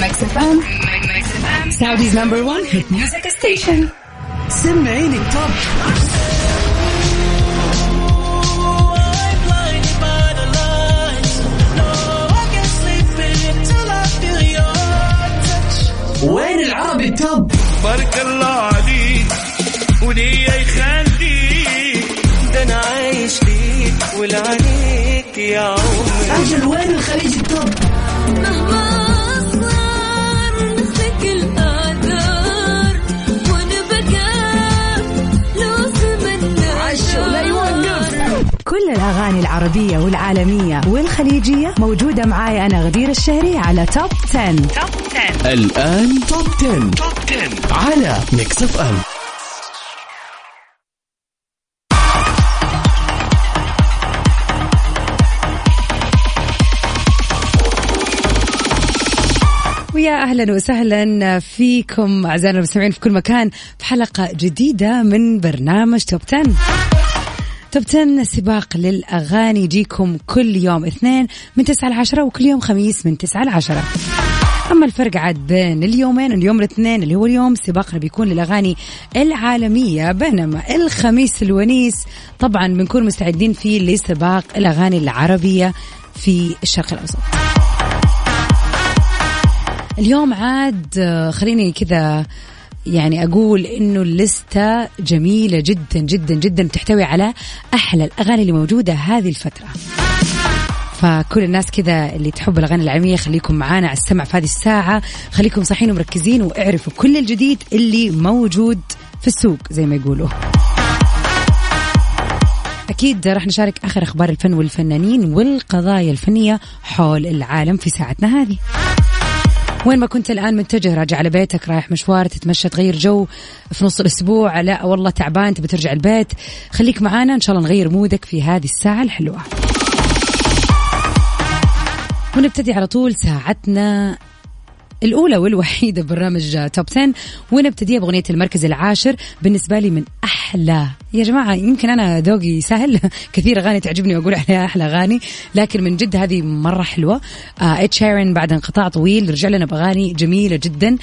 Mix FM Saudi's number 1 hit music station سمعيني ال top وين العربي ال top بارك الله عليك وليا يخليك ده أنا عايش فيك ولعنيك يا عمري أجل وين الخليج ال top مهما كل الأغاني العربية والعالمية والخليجية موجودة معاي أنا غدير الشهري على Top 10. الآن Top 10. Top 10 على Mix FM ويا أهلا وسهلا فيكم أعزائنا المستمعين في كل مكان في حلقة جديدة من برنامج توب 10. توب 10 سباق للأغاني يجيكم كل يوم اثنين من 9 ل 10 وكل يوم خميس من 9 ل 10 أما الفرق عاد بين اليومين اليوم الاثنين اللي هو اليوم سباقنا بيكون للأغاني العالمية بينما الخميس الونيس طبعا بنكون مستعدين فيه لسباق الأغاني العربية في الشرق الأوسط. اليوم عاد آه، خليني كذا يعني أقول إنه اللستة جميلة جدا جدا جدا تحتوي على أحلى الأغاني اللي موجودة هذه الفترة. فكل الناس كذا اللي تحب الأغاني العالميه خليكم معانا على السمع في هذه الساعة. خليكم صاحيين ومركزين واعرفوا كل الجديد اللي موجود في السوق زي ما يقولوا. أكيد راح نشارك آخر أخبار الفن والفنانين والقضايا الفنية حول العالم في ساعتنا هذه. وين ما كنت الآن متجه راجع على بيتك رايح مشوار تتمشى تغير جو في نص الأسبوع. لا والله تعبان تبي ترجع البيت. خليك معانا إن شاء الله نغير مودك في هذه الساعة الحلوة. ونبتدي على طول ساعتنا الأولى والوحيدة برنامج توب 10 ونبتديها بأغنية المركز العاشر. بالنسبة لي من أحلى يا جماعة يمكن أنا ذوقي سهل. كثير أغاني تعجبني وأقول عليها أحلى أغاني لكن من جد هذه مرة حلوة. إد شيرين بعد انقطاع طويل رجع لنا بأغاني جميلة جدا.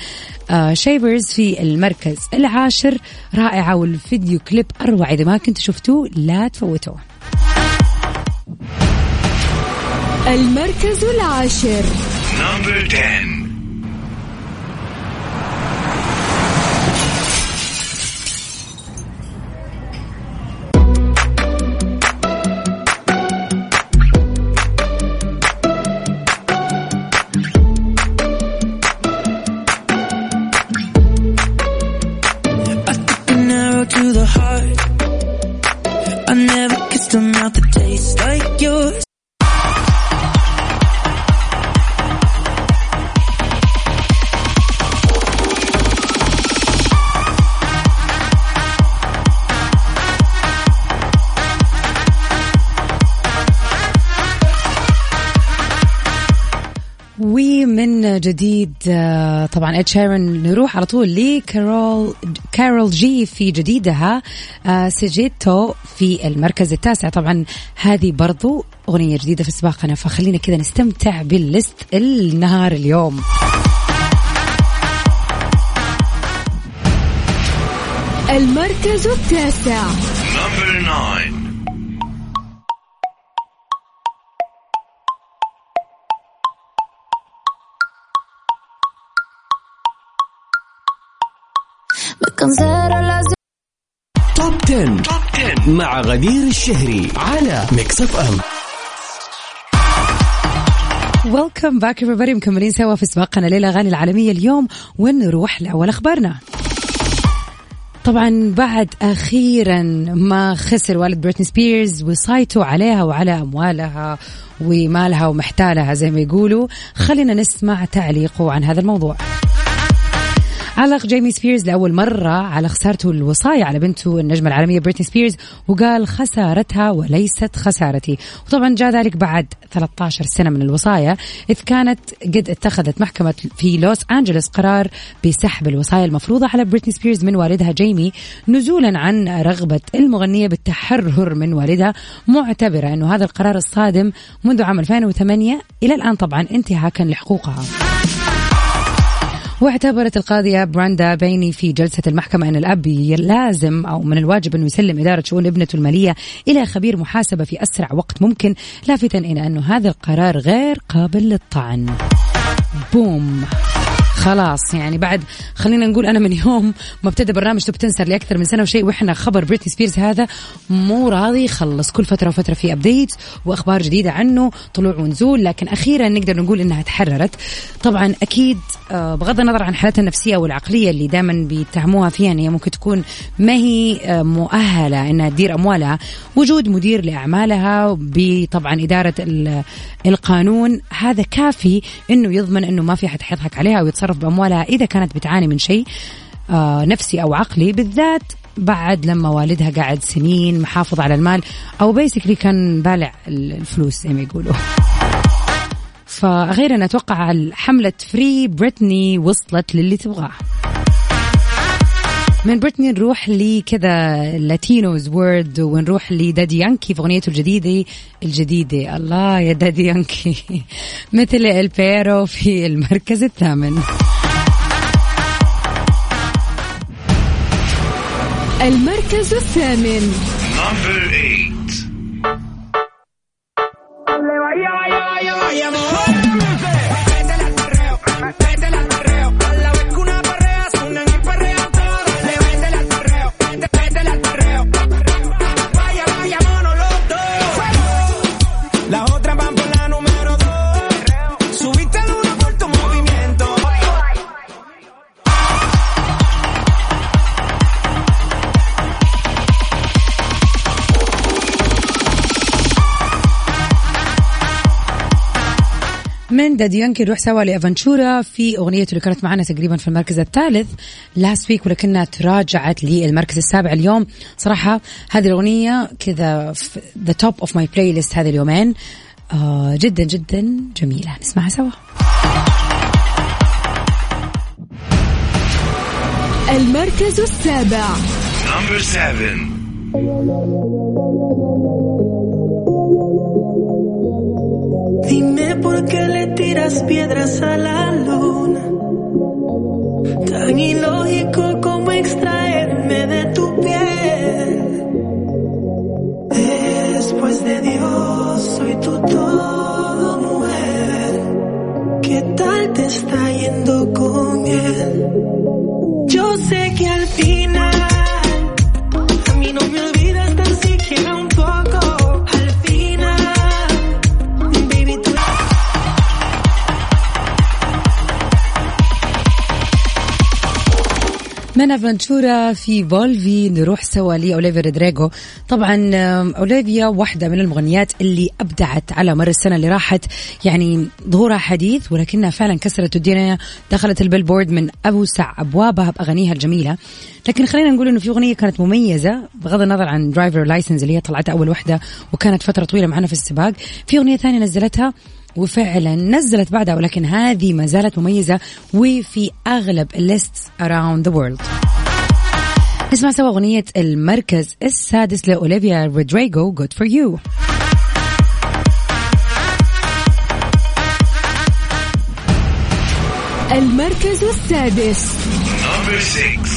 Shivers في المركز العاشر. رائعة والفيديو كليب أروع. إذا ما كنت شفتوه لا تفوتوه. المركز العاشر. number 10 جديد آه، طبعا اد شيرن نروح على طول لكارول كارول جي في جديدها آه، Sejodioto في المركز التاسع. طبعا هذه برضو أغنية جديدة في سباقنا فخلينا كذا نستمتع بال list النهار اليوم. المركز التاسع. Top 10. Top 10 مع غدير الشهري على Mix FM welcome back everybody. مكملين سوا في سباقنا للأغاني العالمية اليوم ونروح لأول أخبارنا. طبعا بعد أخيرا ما خسر والد بريتني سبيرز وصايته عليها وعلى أموالها ومالها ومحتالها زي ما يقولوا. خلينا نسمع تعليقه عن هذا الموضوع. علق جيمي سبيرز لأول مرة على خسارته الوصاية على بنته النجمة العالمية بريتني سبيرز وقال خسارتها وليست خسارتي. وطبعا جاء ذلك بعد 13 سنة من الوصاية إذ كانت قد اتخذت محكمة في لوس أنجلوس قرار بسحب الوصاية المفروضة على بريتني سبيرز من والدها جيمي نزولا عن رغبة المغنية بالتحرر من والدها معتبرة أنه هذا القرار الصادم منذ عام 2008 إلى الآن طبعا انتهاكا لحقوقها. واعتبرت القاضية براندا بيني في جلسة المحكمة أن الأب لازم أو من الواجب أنه يسلم إدارة شؤون ابنته المالية إلى خبير محاسبة في أسرع وقت ممكن لافتا إلى أنه هذا القرار غير قابل للطعن. بوم. خلاص يعني بعد خلينا نقول أنا من يوم ما ابتدى برنامج Top 10 صار لاكثر من سنة وشيء وإحنا خبر بريتني سبيرز هذا مو راضي يخلص كل فترة وفترة في update وأخبار جديدة عنه طلوع ونزول لكن أخيرا نقدر نقول إنها تحررت. طبعا أكيد آه، بغض النظر عن حالتها النفسية والعقلية اللي دائما بيتهموها فيها إن هي ممكن تكون ما هي آه، مؤهلة إنها تدير أموالها وجود مدير لأعمالها بطبعا إدارة القانون هذا كافي إنه يضمن إنه ما في حد حيضحك عليها ويتصرف باموالها إذا كانت بتعاني من شيء آه، نفسي أو عقلي بالذات بعد لما والدها قعد سنين محافظ على المال أو بيسكلي كان بالع الفلوس زي ما يقولوا. فاخيرا أتوقع حمله Free Britney وصلت للي تبغاه. من بريتني نروح لكذا Latinos world ونروح لدادي يانكي في أغنيته الجديدة الجديدة. الله يا دادي يانكي. Métele al Perreo في المركز الثامن. المركز الثامن. دادي يانكي نروح سوا ل Aventura في اغنيته اللي كانت معنا تقريبا في المركز الثالث last week ولكنها تراجعت للمركز السابع اليوم. صراحة هذه الأغنية كذا the top of my playlist هذه اليومين. آه جدا جدا جميلة. نسمعها سوا. المركز السابع. Number seven. Dime por qué le tiras piedras a la luna. Tan ilógico como extraerme de tu piel. Después de Dios, soy tu todo, mujer. ¿Qué tal te está yendo con él? Yo sé que al final من افنتشورا في Volví. نروح سوا لأوليفيا رودريجو طبعا آم، أوليفيا واحدة من المغنيات اللي أبدعت على مر السنة اللي راحت. يعني ظهورها حديث ولكنها فعلا كسرت الدنيا. دخلت ال Billboard من اوسع أبوابها بأغانيها الجميلة. لكن خلينا نقول إنه في أغنية كانت مميزة بغض النظر عن drivers license اللي هي طلعتها أول وحدة وكانت فترة طويلة معنا في السباق. في أغنية ثانية نزلتها وفعلا نزلت بعدها ولكن هذه ما زالت مميزة وفي أغلب ال list around the world. نسمع سوا أغنية المركز السادس لأوليفيا رودريجو Good for you. المركز السادس. Number six.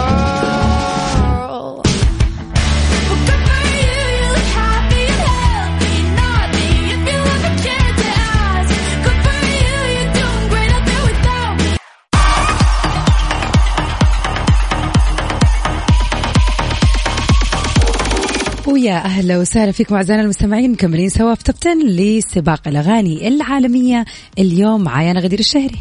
ويا أهلا وسهلا فيكم أعزائنا المستمعين مكملين سوا في توب 10 لسباق الأغاني العالمية اليوم معايا أنا غدير الشهري.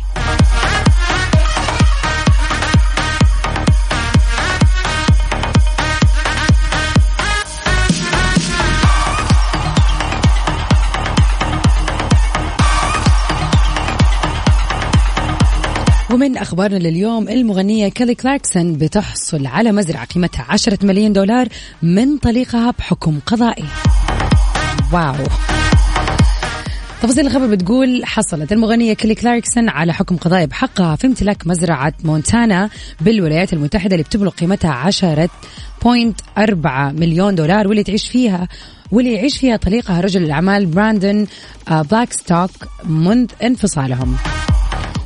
ومن أخبارنا لليوم المغنية كيلي كلاركسون بتحصل على مزرعة قيمتها 10 ملايين دولار من طليقها بحكم قضائي. wow. تفاصيل الخبر بتقول حصلت المغنية كيلي كلاركسون على حكم قضائي بحقها في امتلاك مزرعة مونتانا بالولايات المتحدة اللي بتبلغ قيمتها عشرة point أربعة مليون دولار واللي تعيش فيها واللي يعيش فيها طليقها رجل الأعمال براندون بلاك ستوك منذ انفصالهم.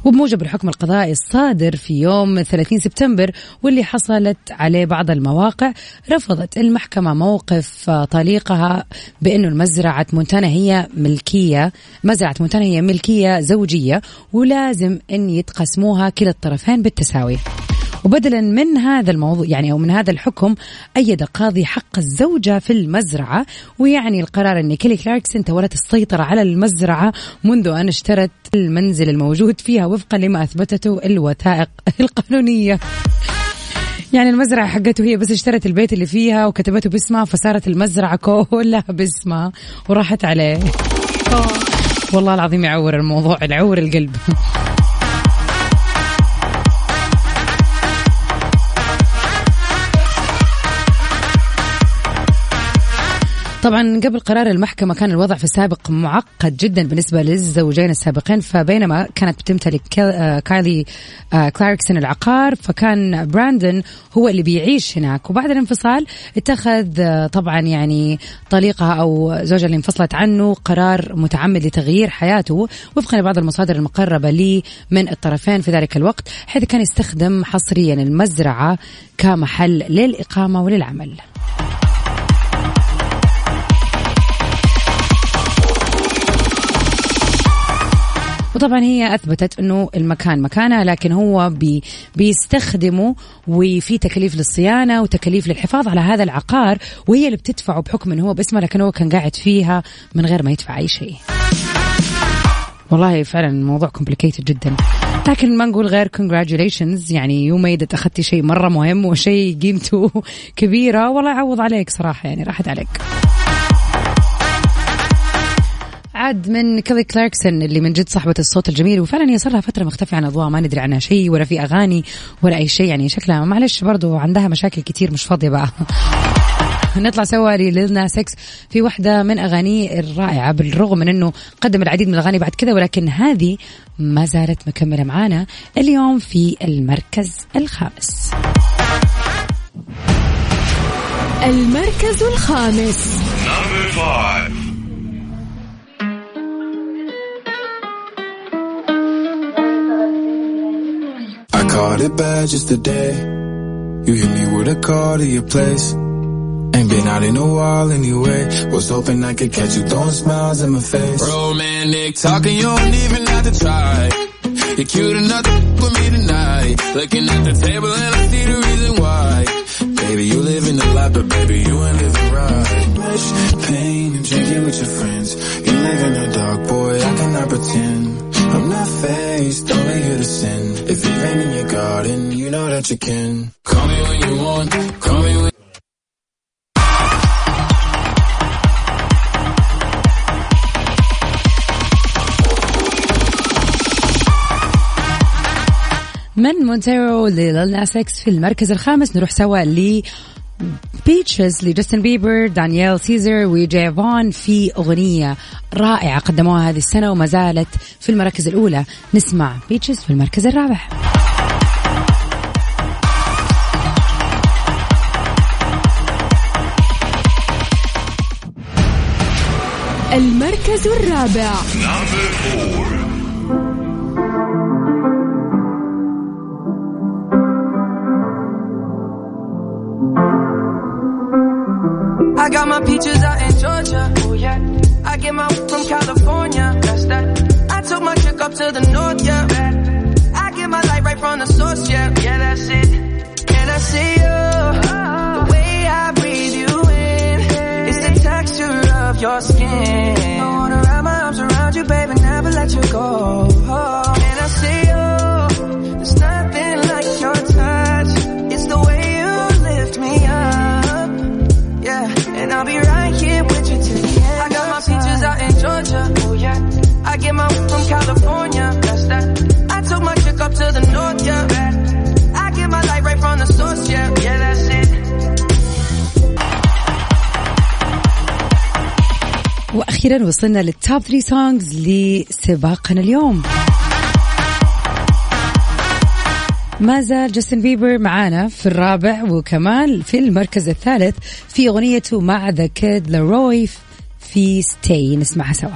وبموجب الحكم القضائي الصادر في يوم 30 سبتمبر واللي حصلت عليه بعض المواقع رفضت المحكمة موقف طليقها بأنه المزرعة مونتانا هي ملكية مزرعة مونتانا هي ملكية زوجية ولازم أن يتقسموها كلا الطرفين بالتساوي. وبدلا من هذا الموضوع يعني أو من هذا الحكم أيد قاضي حق الزوجة في المزرعة ويعني القرار إن كيلي كلاركسون تولت السيطرة على المزرعة منذ أن اشترت المنزل الموجود فيها وفقا لما أثبتته الوثائق القانونية. يعني المزرعة حقته هي بس اشترت البيت اللي فيها وكتبته باسمها فصارت المزرعة كلها باسمها وراحت عليه. والله العظيم يعور الموضوع يعور القلب. طبعا قبل قرار المحكمة كان الوضع في السابق معقد جدا بالنسبة للزوجين السابقين فبينما كانت بتمتلك كايلي كلاركسون العقار فكان براندن هو اللي بيعيش هناك. وبعد الانفصال اتخذ طبعا يعني طليقها أو زوجها اللي انفصلت عنه قرار متعمد لتغيير حياته وفقا لبعض المصادر المقربة لي من الطرفين في ذلك الوقت حيث كان يستخدم حصريا المزرعة كمحل للإقامة وللعمل. وطبعا هي أثبتت إنه المكان مكانها لكن هو بي بيستخدمه وفي تكاليف للصيانة وتكاليف للحفاظ على هذا العقار وهي اللي بتدفعه بحكم إنه هو باسمه لكن هو كان قاعد فيها من غير ما يدفع أي شيء. والله فعلا الموضوع complicated جدا. لكن ما نقول غير congratulations يعني you made it أخذتي شيء مرة مهم وشيء قيمته كبيرة. والله يعوض عليك صراحة يعني راحت عليك. عاد من كيلي كلاركسون اللي من جد صاحبة الصوت الجميل وفعلا هي صار لها فترة مختفية عن أضواء ما ندري عنها شيء ولا في أغاني ولا أي شيء يعني شكلها معلش برضو عندها مشاكل كتير مش فاضية بقى. نطلع سوا لليل ناس إكس في واحدة من أغانيه الرائعة بالرغم من أنه قدم العديد من الأغاني بعد كذا ولكن هذه ما زالت مكملة معانا اليوم في المركز الخامس. المركز الخامس. It bad just today. You hit me with a call to your place. Ain't been out in a while anyway. Was hoping I could catch you throwing smiles in my face. Romantic talking, you don't even have to try. You're cute enough to with me tonight. Looking at the table and I see the reason why. Baby, you live in the life, but baby, you ain't living right. Wish, pain, and drinking with your friends. You live in the dark, boy, I cannot pretend. I'm not faced, that you can. Call me when you want, call me when من مونتيرو لليل ناس إكس في المركز الخامس نروح سوا ل Peaches لجاستن بيبر دانييل سيزر وجيفون في أغنية رائعة قدموها هذه السنة وما زالت في المراكز الأولى. نسمع Peaches في المركز الرابع. المركز الرابع Number four. I got my peaches out in Georgia. Oh yeah. I get my from California. That's that. I took my chick up to the north, yeah. I get my light right from the source, yeah. Yeah, that's it. And I see you. Your skin. I wanna wrap my arms around you, baby, never let you go. And I see you. There's nothing like your touch. It's the way you lift me up. Yeah, and I'll be right here with you till the end. I got my peaches out in Georgia. Oh yeah. I get my from California. وأخيرا وصلنا للتوب 3 سونجز لسباقنا اليوم. ما زال جاستن بيبر معانا في الرابع وكمان في المركز الثالث في أغنيته مع ذا كيد لروي في ستي نسمعها سوا.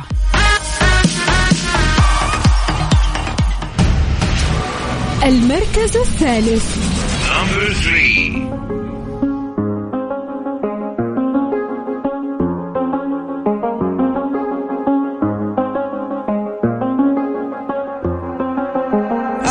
المركز الثالث.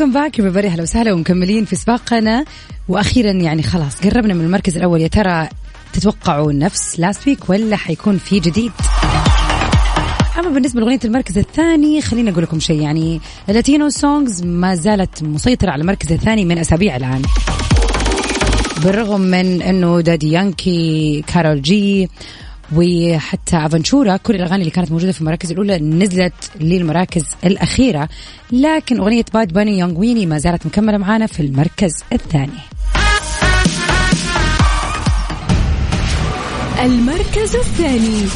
welcome back يا أهلا وسهلا ومكملين في سباقنا. وأخيرا يعني خلاص قربنا من المركز الأول. يا ترى تتوقعوا نفس last week ولا حيكون في جديد؟ أما بالنسبة لأغنية المركز الثاني خليني أقول لكم شيء. يعني ال Latino songs ما زالت مسيطرة على المركز الثاني من أسابيع الآن. بالرغم من إنه دادي يانكي كارول جي وحتى أفنشورا كل الأغاني اللي كانت موجودة في المراكز الأولى نزلت للمراكز الأخيرة لكن أغنية باد باني يونغ ويني ما زالت مكملة معانا في المركز الثاني المركز الثاني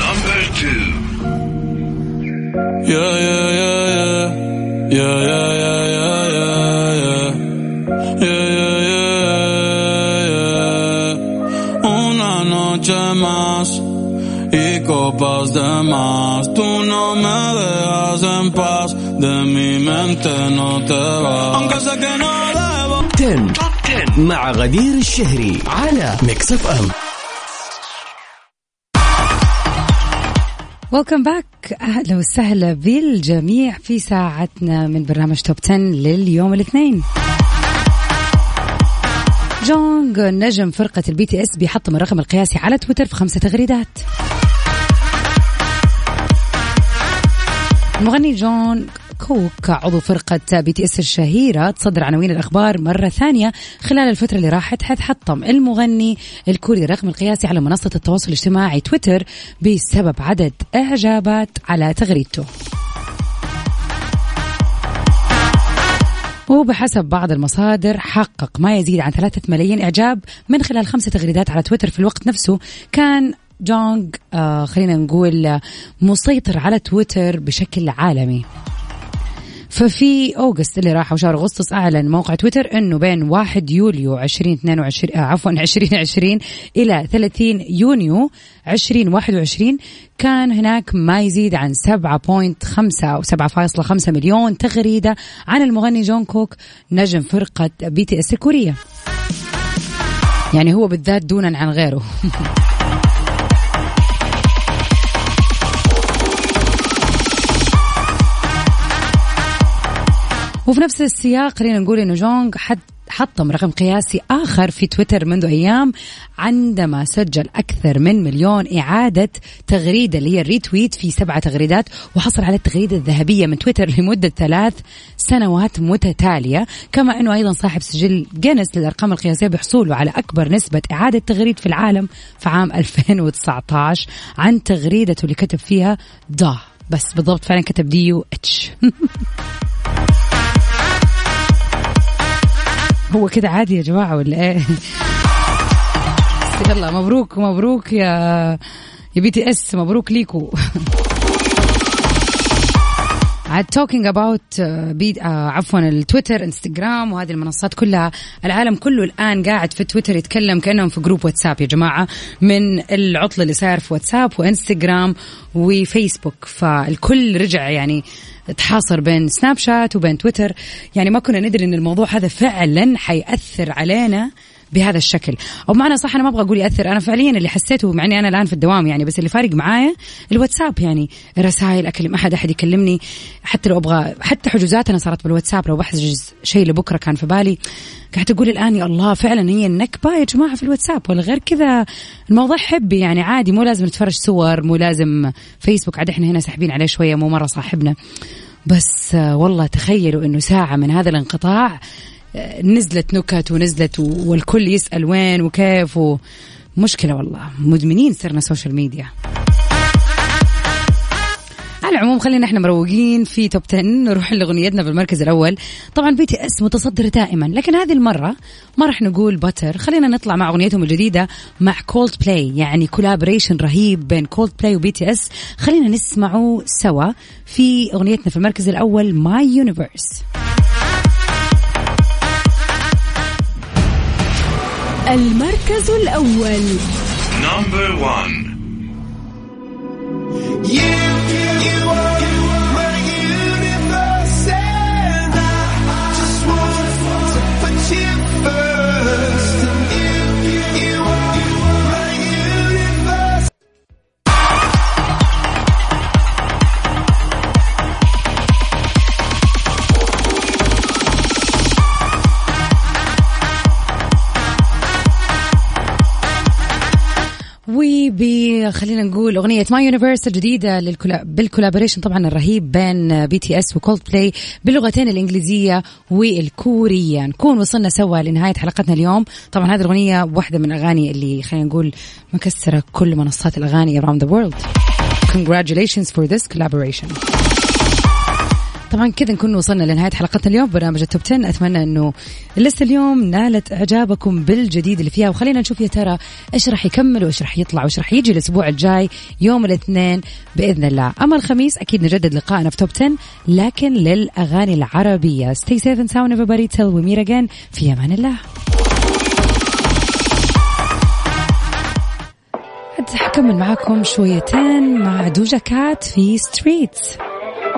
Number two. Yeah, yeah, yeah, yeah. Yeah, yeah, yeah, copas de más. Tú no me dejas en paz. De mi mente no te vas. Aunque sé que no debo. 10 مع غدير الشهري على Mix FM welcome back أهلا وسهلا بالجميع في ساعتنا من برنامج Top 10 لليوم الاثنين جونج نجم فرقة ال BTS بيحطم الرقم القياسي على تويتر في خمسة تغريدات المغني جون كوك عضو فرقة BTS الشهيرة تصدر عناوين الأخبار مرة ثانية خلال الفترة اللي راحت حيث حطم المغني الكوري الرقم القياسي على منصة التواصل الاجتماعي تويتر بسبب عدد إعجابات على تغريدته. وبحسب بعض المصادر حقق ما يزيد عن ثلاثة ملايين إعجاب من خلال خمسة تغريدات على تويتر في الوقت نفسه كان جونغ آه خلينا نقول آه، مسيطر على تويتر بشكل عالمي. ففي August اللي راح وشهر أغسطس أعلن موقع تويتر إنه بين 1 يوليو 2022 آه عفوا 2020 إلى 30 يونيو 2021 كان هناك ما يزيد عن 7.5 أو 7.5 مليون تغريدة عن المغني جون كوك نجم فرقة BTS الكورية. يعني هو بالذات دونا عن غيره. وفي نفس السياق خلينا نقول إنه جونغ حد حطم رقم قياسي آخر في تويتر منذ أيام عندما سجل أكثر من مليون إعادة تغريدة اللي هي الريتويت في سبعة تغريدات وحصل على التغريدة الذهبية من تويتر لمدة ثلاث سنوات متتالية. كما أنه أيضا صاحب سجل جينيس للأرقام القياسية بحصوله على أكبر نسبة إعادة تغريد في العالم في عام 2019 عن تغريدته اللي كتب فيها duh بس بالضبط فعلا كتب D U H هو كده عادي يا جماعة ولا إيه؟ يلا مبروك مبروك يا يا BTS مبروك ليكو. عاد talking about عفوا التويتر انستغرام وهذه المنصات كلها. العالم كله الآن قاعد في تويتر يتكلم كأنهم في group واتساب يا جماعة من العطله اللي صاير في واتساب وانستغرام وفيسبوك. فالكل رجع يعني تحاصر بين سناب شات وبين تويتر. يعني ما كنا ندري إن الموضوع هذا فعلا حيأثر علينا بهذا الشكل. أو معنى صح أنا ما أبغى أقول يأثر. أنا فعليا اللي حسيته مع إني أنا الآن في الدوام يعني بس اللي فارق معايا الواتساب يعني. رسائل أكلم أحد أحد يكلمني. حتى لو أبغى حتى حجوزاتنا صارت بالواتساب. لو بحجز شيء لبكرة كان في بالي. قاعد أقول الآن يا الله فعلا هي النكبة يا جماعة في الواتساب. ولا غير كذا الموضوع حبي يعني عادي. مو لازم نتفرج صور مو لازم فيسبوك. عاد إحنا هنا ساحبين عليه شوية مو مرة صاحبنا. بس والله تخيلوا إنه ساعة من هذا الانقطاع نزلت نكت ونزلت والكل يسأل وين وكيف مشكلة والله. مدمنين صرنا social media على العموم خلينا إحنا مروقين في Top 10 نروح لأغنيتنا في المركز الأول. طبعا BTS متصدر دائما لكن هذه المرة ما راح نقول Butter خلينا نطلع مع أغنيتهم الجديدة مع كولد بلاي يعني collaboration رهيب بين Coldplay و BTS خلينا نسمعه سوا في أغنيتنا في المركز الأول My Universe المركز الأول Number one. وب خلينا نقول أغنية My Universe الجديدة لل colla... بال collaboration طبعا الرهيب بين BTS و Coldplay باللغتين الإنجليزية والكورية. نكون وصلنا سوا لنهاية حلقتنا اليوم. طبعا هذه الأغنية واحدة من الأغاني اللي خلينا نقول مكسرة كل منصات الأغاني around the world. Congratulations for this collaboration. طبعا كذا نكون وصلنا لنهاية حلقتنا اليوم. برنامج ال Top 10 أتمنى إنه اللسته اليوم نالت إعجابكم بالجديد اللي فيها. وخلينا نشوف يا ترى إيش راح يكمل وإيش راح يطلع وإيش راح يجي الأسبوع الجاي يوم الاثنين بإذن الله. أما الخميس أكيد نجدد لقائنا في Top 10 لكن للأغاني العربية. Stay safe and sound everybody. Till we meet again. في أمان الله. حكمل معاكم شويتين مع Doja Cat في Streets